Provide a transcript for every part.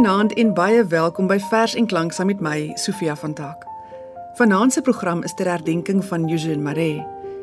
Goeienaand en baie welkom by Vers en Klank saam met my, Sofia van Taak. Vanaand se program is ter herdenking van Eugène Marais.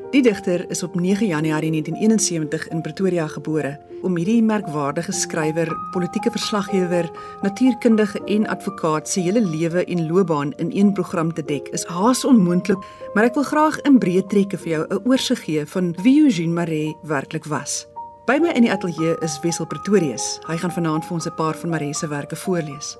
Die digter is op 9 Januarie 1971 in Pretoria gebore. Om hierdie merkwaardige skrywer, politieke verslaggewer, natuurkundige en advokaat se hele lewe en loopbaan in een program te dek, is haas onmoontlik, maar ek wil graag in breë trekke vir jou 'n oorsig gee van wie Eugène Marais werklik was. By my in die ateljee is Wessel Pretorius. Hy gaan vanaand vir ons 'n paar van Marie se werke voorlees.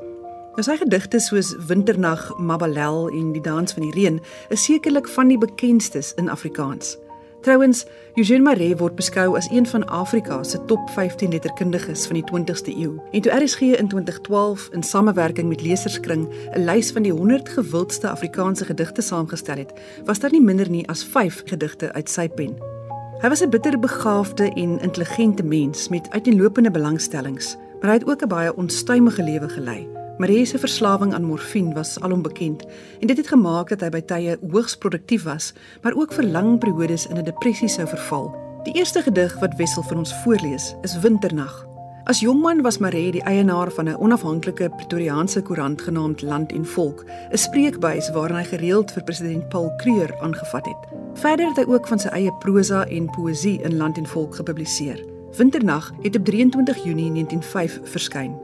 Nou sy gedigte soos Winternag, Mabalel en Die dans van die reën is sekerlik van die bekendstes in Afrikaans. Trouwens, Eugène Marais word beskou as een van Afrika se top 15 letterkundiges van die 20ste eeu. En toe RSG in 2012 in samewerking met Leserskring 'n lys van die 100 gewildste Afrikaanse gedigte saamgestel het, was daar nie minder nie as 5 gedigte uit sy pen. Hy was 'n bitterbegaafde en intelligente mens met uiteenlopende belangstellings, maar hy het ook 'n baie onstuimige lewe gelei. Marie se verslawing aan morfine was alom bekend en dit het gemaak dat hy by tye hoogs produktief was, maar ook vir lang periodes in 'n depressie sou verval. Die eerste gedig wat Wessel vir ons voorlees, is Winternag. As jongman was Maree die eienaar van 'n onafhanklike Pretoriaanse koerant genaamd Land en Volk, 'n spreekbuis waarin hy gereeld vir president Paul Kruger aangevat het. Verder het hy ook van sy eie prosa en poësie in Land en Volk gepubliseer. Winternag het op 23 Junie 1905 verskyn.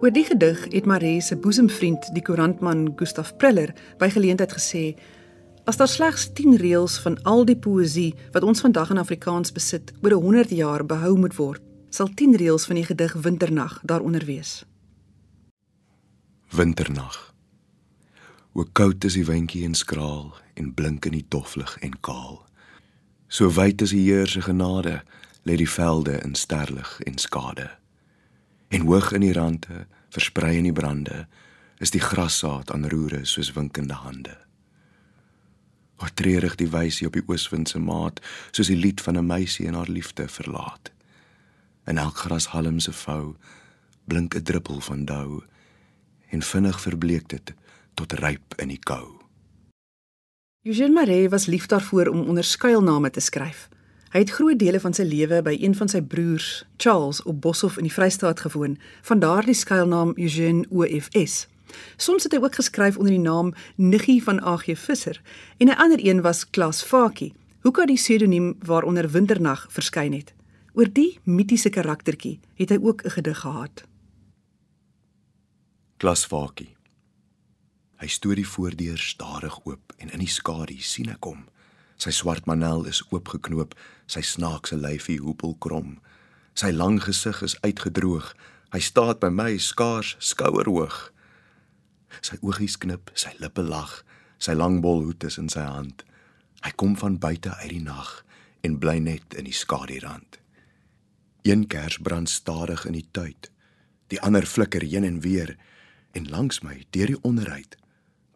Oor die gedig het Maree se boesemvriend, die koerantman Gustaf Preller, by geleentheid gesê: As daar slegs 10 reëls van al die poësie wat ons vandag in Afrikaans besit oor 100 jaar behou moet word, sal 10 reëls van die gedig Winternag daaronder wees. Winternag. O koud is die windjie en skraal en blink in die doflig en kaal. So wyd is die Heer se genade, lê die velde in sterlig en skade. En hoog in die rande, versprei in die brande, is die grassaad aan roere soos winkende hande. O treurig die wysie op die ooswind se maat, soos die lied van 'n meisie en haar liefde verlaat. In elk grashalm se vou blink 'n druppel van dou en vinnig verbleek dit tot ryp in die kou. Eugène Marais was lief daarvoor om onder skuilname te skryf. Hy het groot dele van sy lewe by een van sy broers, Charles, op Boshoff in die Vrystaat gewoon, van daardie skuilnaam Eugène OFS. Soms het hy ook geskryf onder die naam Niggie van AG Visser en 'n ander een was Klas Fakie. Hoe kan die pseudoniem waaronder Winternag verskyn het? Oor die mitiese karaktertjie het hy ook 'n gedig gehad. Glasvakie. Hy stoot die voordeur stadig oop en in die skadu sien ek hom. Sy swart manel is oopgeknoop, sy snaakse lyfie hoepel krom. Sy lang gesig is uitgedroog. Hy staan by my skaars skouerhoog. Sy oogies knip, sy lippe lag, sy lang bol hoed is in sy hand. Hy kom van buite uit die nag en bly net in die skadurand. Een kers brand stadig in die tuit. Die ander flikker heen en weer en langs my deur die onderheid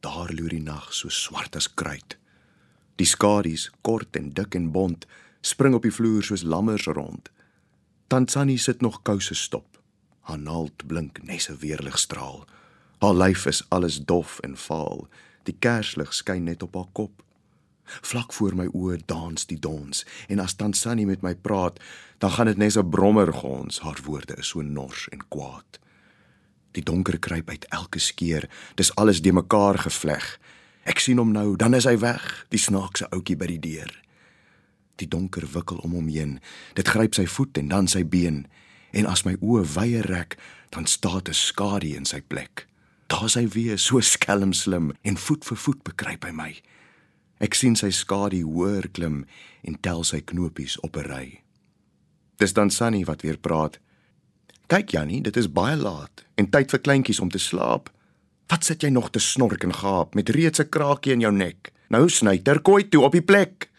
daar loer die nag so swart as kruit. Die skadu's, kort en dik en bont, spring op die vloer soos lammers rond. Tantsani sit nog kouse stop. Haar naald blink nes 'n weerligstraal. Haar lyf is alles dof en vaal. Die kerslig skyn net op haar kop. Vlak voor my oë dans die dons en as Tansani met my praat, dan gaan dit net 'n brommer gons. Haar woorde is so nors en kwaad. Die donker kruip uit elke skeur. Dis alles de mekaar gevleg. Ek sien hom nou, dan is hy weg, die snaakse ouetjie by die deur. Die donker wikkel om hom heen. Dit gryp sy voet en dan sy been. En as my oë wye rek, dan staan 'n skadu in sy plek. Daar's hy weer, so skelm slim en voet vir voet bekruip hy my. Ek sien sy skadu hoër klim en tel sy knopies op 'n ry. Dis dan Sunny wat weer praat. Kyk Jannie, dit is baie laat en tyd vir kleintjies om te slaap. Wat sit jy nog te snork en gaap met reeds 'n kraakie in jou nek? Nou sny terkooi toe op die plek.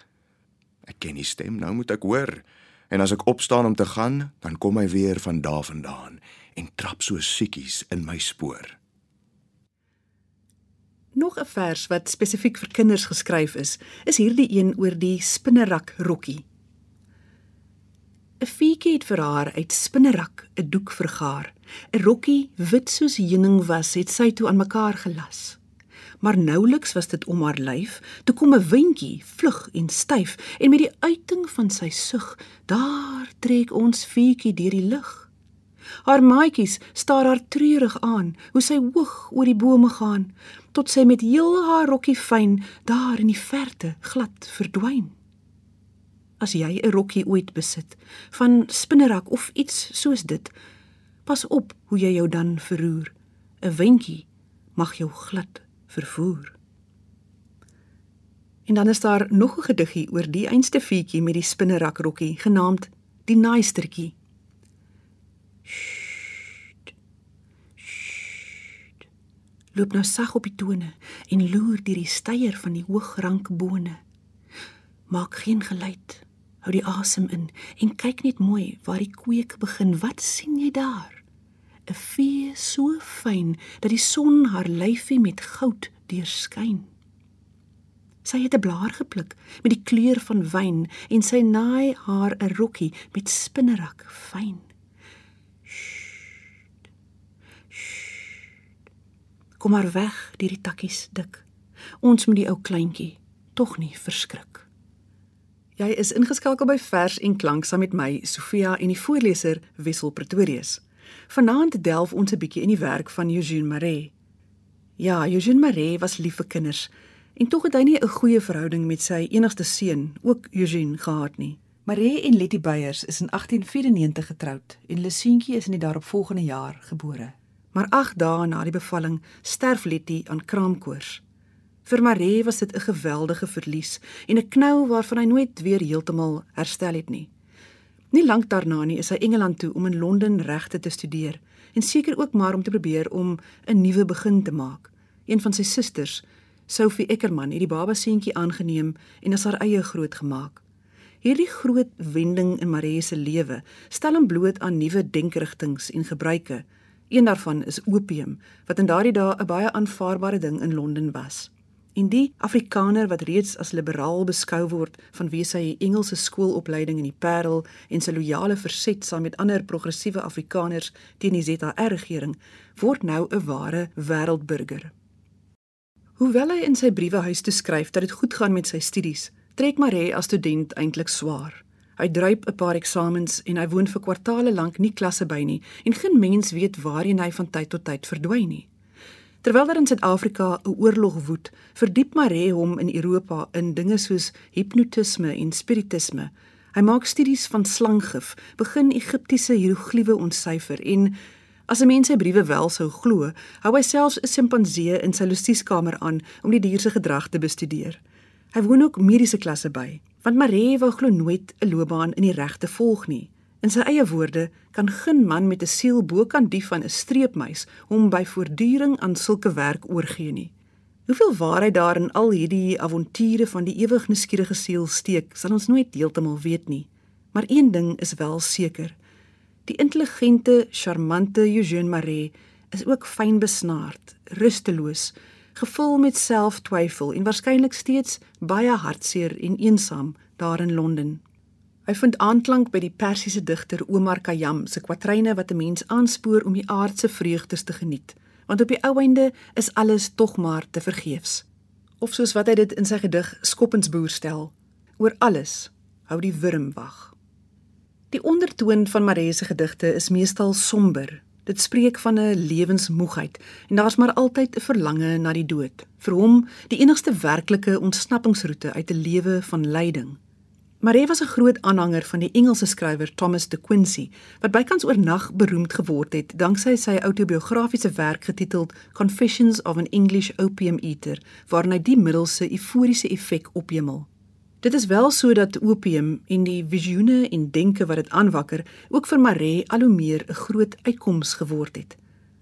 Ek ken die stem, nou moet ek hoor. En as ek opstaan om te gaan, dan kom hy weer van daar vandaan en trap so siekies in my spoor. Nog 'n vers wat spesifiek vir kinders geskryf is, is hierdie een oor die spinnerak rokkie. 'n Fietjie het vir haar uit spinnerak 'n doek vergaar. 'n Rokkie wit soos heuning was, het sy toe aan mekaar gelas. Maar nouliks was dit om haar lyf, toe kom 'n windjie, vlug en styf, en met die uiting van sy sug, daar trek ons fietjie deur die lug. Haar maatjies staar haar treurig aan, hoe sy hoog oor die bome gaan, tot sy met heel haar rokkie fyn daar in die verte glad verdwyn. As jy 'n rokkie ooit besit van spinnerak of iets soos dit, pas op hoe jy jou dan verroer. 'n Windjie mag jou glad vervoer. En dan is daar nog 'n gediggie oor die einste fietjie met die spinnerak rokkie genaamd Die Naaistertjie. Loop nou sag op die tone en loer deur die steier van die hoogrank bone. Maak geen geluid. Hou die asem in en kyk net mooi waar die kweek begin. Wat sien jy daar? 'n Vee so fyn dat die son haar lyfie met goud deurskyn. Sy het 'n blaar gepluk met die kleur van wyn en sy naai haar 'n rokkie met spinnerak fyn. Kom maar weg deur die takkies dik. Ons moet die ou kleintjie tog nie verskrik. Jy is ingeskakel by Vers en Klank saam met my Sofia en die voorleser Wessel Pretorius. Vanaand delf ons 'n bietjie in die werk van Eugene Marais. Ja, Eugene Marais was lief vir kinders En tog het hy nie 'n goeie verhouding met sy enigste seun, ook Eugene, gehad nie. Marie en Letty Beyers is in 1894 getroud en Lucientjie is in die daaropvolgende jaar gebore. Maar 8 dae na die bevalling sterf Letty aan kraamkoors. Vir Marie was dit 'n geweldige verlies en 'n knou waarvan hy nooit weer heeltemal herstel het nie. Nie lank daarna nie is hy Engeland toe om in Londen regte te studeer en seker ook maar om te probeer om 'n nuwe begin te maak. Een van sy susters, Sophie Eckermann het die baba seentjie aangeneem en as haar eie grootgemaak. Hierdie groot wending in Marie se lewe stel hom bloot aan nuwe denkerigtinge en gebruike. Een daarvan is opium, wat in daardie dae 'n baie aanvaarbare ding in Londen was. En die Afrikaner wat reeds as liberaal beskou word vanweë sy Engelse skoolopleiding in die Parel en sy loyale verset saam met ander progressiewe Afrikaners teen die ZR-regering, word nou 'n ware wêreldburger. Hoewel hy in sy briewe huis toe skryf dat dit goed gaan met sy studies, trek Maree as student eintlik swaar. Hy druip 'n paar eksamens en hy woon vir kwartaale lank nie klasse by nie en geen mens weet waarheen hy van tyd tot tyd verdwyn nie. Terwyl daar in Suid-Afrika 'n oorlog woed, verdiep Maree hom in Europa in dinge soos hipnotisme en spiritisme. Hy maak studies van slanggif, begin Egiptiese hieroglife ontsyfer en As 'n mens sy briewe wel sou glo, hou hy selfs 'n simpansee in sy losieskamer aan om die dier se gedrag te bestudeer. Hy woon ook mediese klasse by, want Marie wou glo nooit 'n loopbaan in die regte volg nie. In sy eie woorde, kan geen man met 'n siel bokant die van 'n streepmuis hom by voortduring aan sulke werk oorgee nie. Hoeveel waarheid daar in al hierdie avonture van die ewig nuuskierige siel steek, sal ons nooit heeltemal weet nie. Maar een ding is wel seker. Die intelligente, charmante Eugène Marais is ook fyn besnaard, rusteloos, gevul met selftwyfel en waarskynlik steeds baie hartseer en eensaam daar in Londen. Hy vind aanklank by die Persiese digter Omar Khayyam se kwatryne wat 'n mens aanspoor om die aardse vreugdes te geniet, want op die ou einde is alles tog maar te vergeefs. Of soos wat hy dit in sy gedig Skoppensboer stel, oor alles hou die wurm wag. Die ondertoon van Marie se gedigte is meestal somber. Dit spreek van 'n lewensmoegheid en daar's maar altyd 'n verlange na die dood. Vir hom die enigste werklike ontsnappingsroete uit 'n lewe van lyding. Marie was 'n groot aanhanger van die Engelse skrywer Thomas de Quincey, wat bykans oornag beroemd geword het danksy sy autobiografiese werk getiteld Confessions of an English Opium Eater, waarin hy die middelse euforiese effek ophemel. Dit is wel so dat opium en die visioene en denke wat dit aanwakker ook vir Maree al hoe meer 'n groot uitkoms geword het.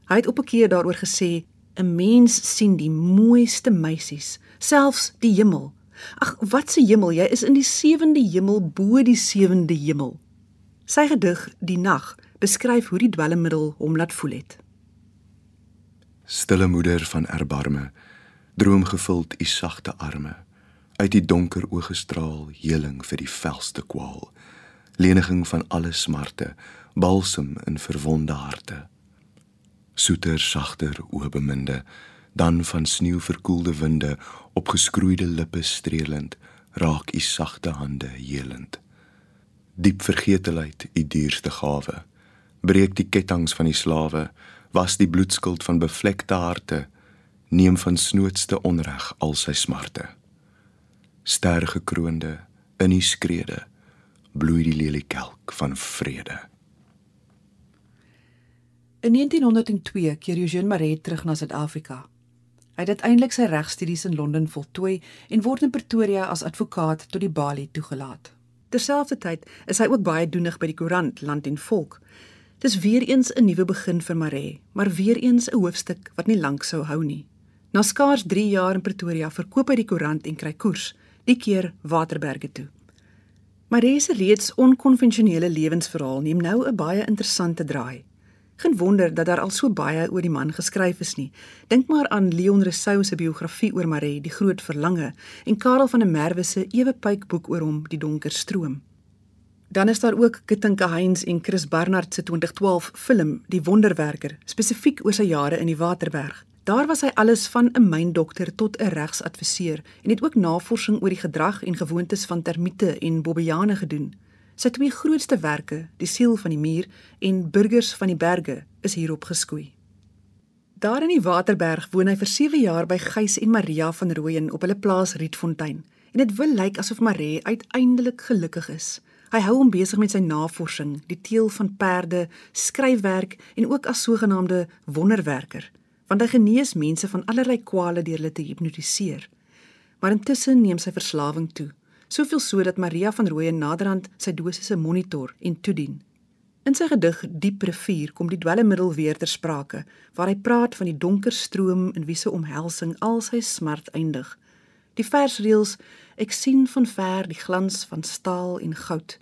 Hy het op 'n keer daaroor gesê: "’n Mens sien die mooiste meisies, selfs die hemel. Ag, wat se hemel? Jy is in die sewende hemel bo die sewende hemel." Sy gedig Die nag beskryf hoe die dwelmmiddel hom laat voel het. Stille moeder van erbarme, droomgevuld u sagte arme uit die donker oë gestraal heling vir die velste kwaal. Leniging van alle smarte balsem in verwonde harte. Soeter sagter o beminde dan van sneeu verkoelde winde op geskroeide lippe streelend raak u sagte hande helend. Diep vergetelheid u duurste gawe. Breek die kettinge van die slawe, was die bloedskuld van bevlekte harte, neem van snootste onreg al sy smarte. Ster gekroonde in die skrede bloei die leliekelk van vrede. In 1902 keer Eugene Marais terug na Suid-Afrika. Hy het uiteindelik sy regstudies in Londen voltooi en word in Pretoria as advokaat tot die balie toegelaat. Terselfdertyd is hy ook baie doenig by die koerant Land en Volk. Dis weer eens 'n nuwe begin vir Marais, maar weer eens 'n hoofstuk wat nie lank sou hou nie. Na skaars 3 jaar in Pretoria verkoop hy die koerant en kry koers, die keer Waterberge toe. Marais se reeds onkonvensionele lewensverhaal neem nou 'n baie interessante draai. Geen wonder dat daar al so baie oor die man geskryf is nie. Dink maar aan Leon Rousseau se biografie oor Marais, Die Groot Verlange, en Karel van der Merwe se ewe pyp boek oor hom, Die Donker Stroom. Dan is daar ook Kitinka Heinz en Chris Barnard se 2012 film Die Wonderwerker, spesifiek oor sy jare in die Waterberg. Daar was hy alles van 'n myndokter tot 'n regsadviseur en het ook navorsing oor die gedrag en gewoontes van termiete en bobbejane gedoen. Sy twee grootste werke, Die siel van die muur en Burgers van die berge, is hierop geskoei. Daar in die Waterberg woon hy vir 7 jaar by Gys en Maria van Rooyen op hulle plaas Rietfontein en dit wil lyk asof Maree uiteindelik gelukkig is. Hy hou hom besig met sy navorsing, die teel van perde, skryfwerk en ook as sogenaamde wonderwerker, want hy genees mense van allerlei kwale deur hulle te hipnotiseer. Maar intussen neem sy verslawing toe soveel so dat Maria van Rooyen naderhand sy dosisse monitor en toedien. In sy gedig Diep rivier kom die dwelmmiddel weer ter sprake, waar hy praat van die donker stroom in wie se omhelsing al sy smart eindig. Die versreëls: Ek sien van ver die glans van staal en goud.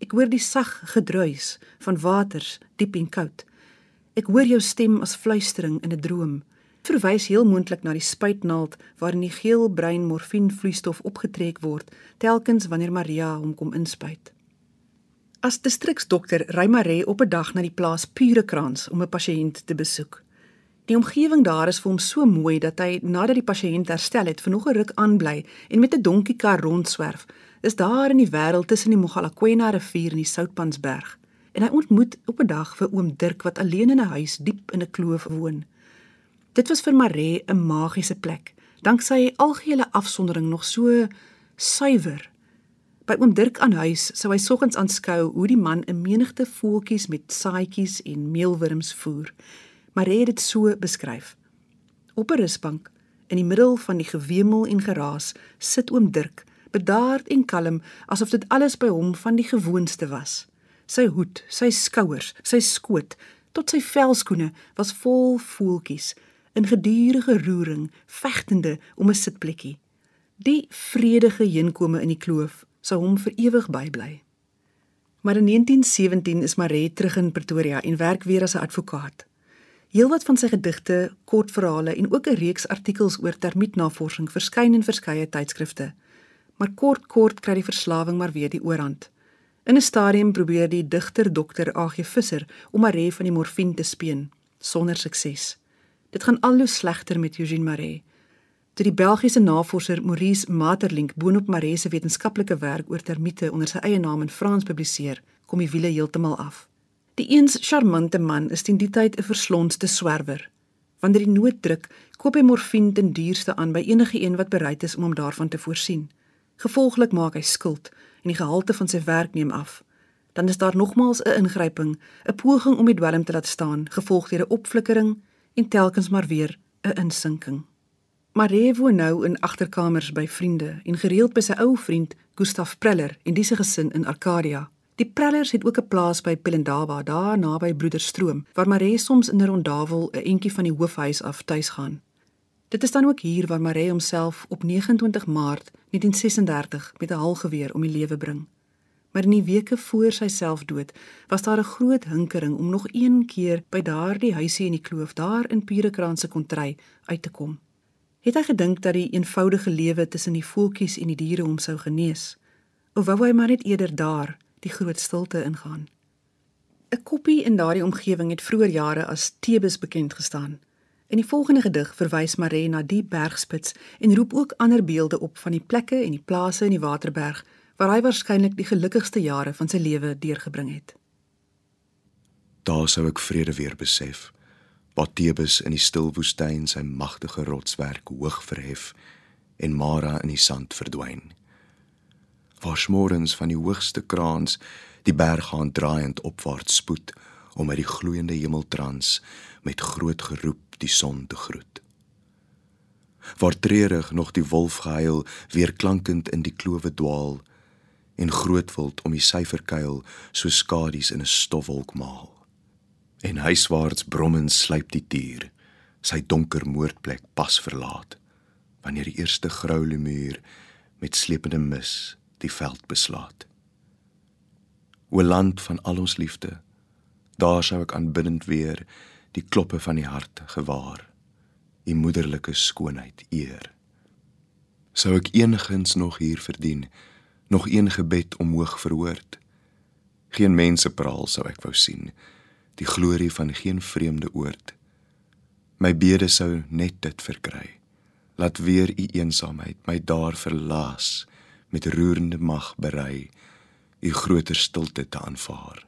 Ek hoor die sag gedruis van waters diep en koud. Ek hoor jou stem as fluistering in 'n droom verwys heel moontlik na die spuitnaald waarin die geelbruin morfienvloeistof opgetrek word telkens wanneer Maria hom kom inspuit. As distriksdokter ry Maree op 'n dag na die plaas Purekrans om 'n pasiënt te besoek. Die omgewing daar is vir hom so mooi dat hy nadat die pasiënt herstel het, vir nog 'n ruk aanbly en met 'n donkiekar rondswerf. Is daar in die wêreld tussen die Mogalakwena rivier en die Soutpansberg. En hy ontmoet op 'n dag vir oom Dirk wat alleen in 'n huis diep in 'n kloof woon. Dit was vir Maree 'n magiese plek, dank sy algehele afsondering nog so suiwer. By oom Dirk aan huis sou hy soggens aanskou hoe die man 'n menigte voeltjies met saaitjies en meelwurms voer. Maree het dit so beskryf. Op 'n rusbank in die middel van die gewemel en geraas sit oom Dirk, bedaard en kalm asof dit alles by hom van die gewoonste was. Sy hoed, sy skouers, sy skoot, tot sy velskoene was vol voeltjies in gedurende roering, vegtende om 'n sitplekkie. Die vredige heenkome in die kloof sou hom vir ewig bybly. Maar in 1917 is Maree terug in Pretoria en werk weer as 'n advokaat. Heelwat van sy gedigte, kortverhale en ook 'n reeks artikels oor termietnavorsing verskyn in verskeie tydskrifte. Maar kort kort kry die verslawing maar weer die oorhand. In 'n stadium probeer die digter Dr. A.G. Visser om Maree van die morfine te speen, sonder sukses. Dit gaan al hoe slegter met Eugene Marais. Toe die Belgiese navorser Maurice Maeterlinck boonop Marais se wetenskaplike werk oor termiete onder sy eie naam in Frans publiseer, kom die wiele heeltemal af. Die eens charmante man is teen die tyd 'n verslonste swerwer. Wanneer die nood druk, koop hy morfine ten duurste aan by enige een wat bereid is om hom daarvan te voorsien. Gevolglik maak hy skuld en die gehalte van sy werk neem af. Dan is daar nogmaals 'n ingryping, 'n poging om die dwelm te laat staan, gevolg deur 'n opflikkering en telkens maar weer 'n insinking. Marie woon nou in agterkamers by vriende en gereeld by sy ou vriend Gustaf Preller en die se gesin in Arcadia. Die Prellers het ook 'n plaas by Pelendaba daar naby Broederstroom waar Marie soms in 'n rondavel 'n entjie van die hoofhuis af tuis gaan. Dit is dan ook hier waar Marie homself op 29 Maart 1936 met 'n halgeweer om die lewe bring maar in die weke voor sy selfdood was daar 'n groot hinkering om nog een keer by daardie huisie in die kloof daar in Pierekrans se kontry uit te kom. Het hy gedink dat die eenvoudige lewe tussen die voeltjies en die diere hom sou genees? Of wou hy maar net eerder daar die groot stilte ingaan? 'n Koppie in daardie omgewing het vroeër jare as Tebes bekend gestaan. In die volgende gedig verwys Maree na die bergspits en roep ook ander beelde op van die plekke en die plase in die Waterberg waar hy waarskynlik die gelukkigste jare van sy lewe deurgebring het. Daar sou ek vrede weer besef. Waar Tebes in die stil woestyn sy magtige rotswerk hoog verhef en Mara in die sand verdwyn. Waar smorens van die hoogste kraans die berg gaan draaiend opwaarts spoed om uit die gloeiende hemeltrans met groot geroep die son te groet. Waar treurig nog die wolf gehuil weer klankend in die klowe dwaal en grootwild om die syferkuil so skadu's in 'n stofwolk maal. En huiswaarts brommend sluip die dier sy donker moordplek pas verlaat wanneer die eerste grou lemuur met slepende mis die veld beslaat. O land van al ons liefde, daar sou ek aanbiddend weer die kloppe van die hart gewaar, u moederlike skoonheid eer. Sou ek enigsins nog hier verdien, nog een gebed omhoog verhoord. Geen mense praal sou ek wou sien, die glorie van geen vreemde oord. My bede sou net dit verkry. Laat weer u eensaamheid my daar verlaas met roerende mag berei u groter stilte te aanvaar.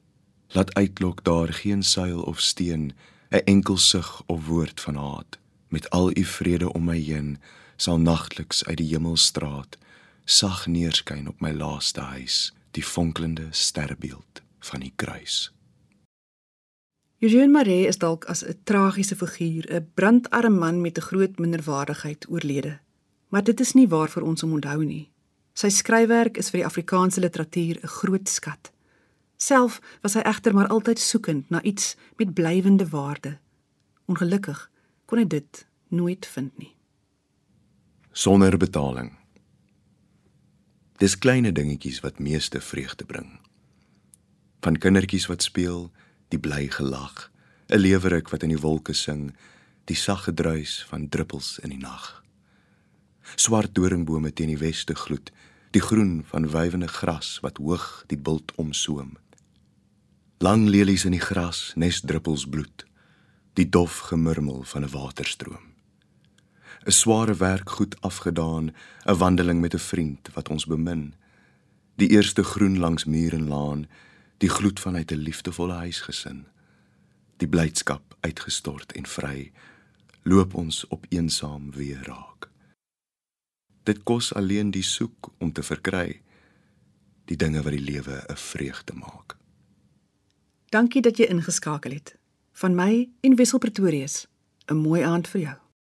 Laat uitlok daar geen seil of steen, 'n enkel sug of woord van haat. Met al u vrede om my heen, sal nagtliks uit die hemelstraat sag neerskyn op my laaste huis, die fonkelende sterbeeld van die kruis. Eugène Maree is dalk as 'n tragiese figuur, 'n brandarme man met 'n groot minderwaardigheid oorlede. Maar dit is nie waar vir ons om onthou nie. Sy skryfwerk is vir die Afrikaanse literatuur 'n groot skat. Self was hy egter maar altyd soekend na iets met blywende waarde. Ongelukkig kon hy dit nooit vind nie. Sonder betaling. Dis kleine dingetjies wat meeste vreugde bring. Van kindertjies wat speel, die bly gelag, 'n lewerik wat in die wolke sing, die sagge druis van druppels in die nag. Swart doringbome teen die weste gloed, die groen van wywende gras wat hoog die bult omsoom. Lang lelies in die gras, nes druppels bloed, die dof gemurmel van 'n waterstroom. 'n Sware werk goed afgedaan, 'n wandeling met 'n vriend wat ons bemin. Die eerste groen langs muur en laan, die gloed vanuit 'n liefdevolle huisgesin. Die blydskap uitgestort en vry, loop ons op eensaam weer raak. Dit kos alleen die soek om te verkry die dinge wat die lewe 'n vreugde maak. Dankie dat jy ingeskakel het. Van my en Wessel Pretorius. 'n Mooi aand vir jou.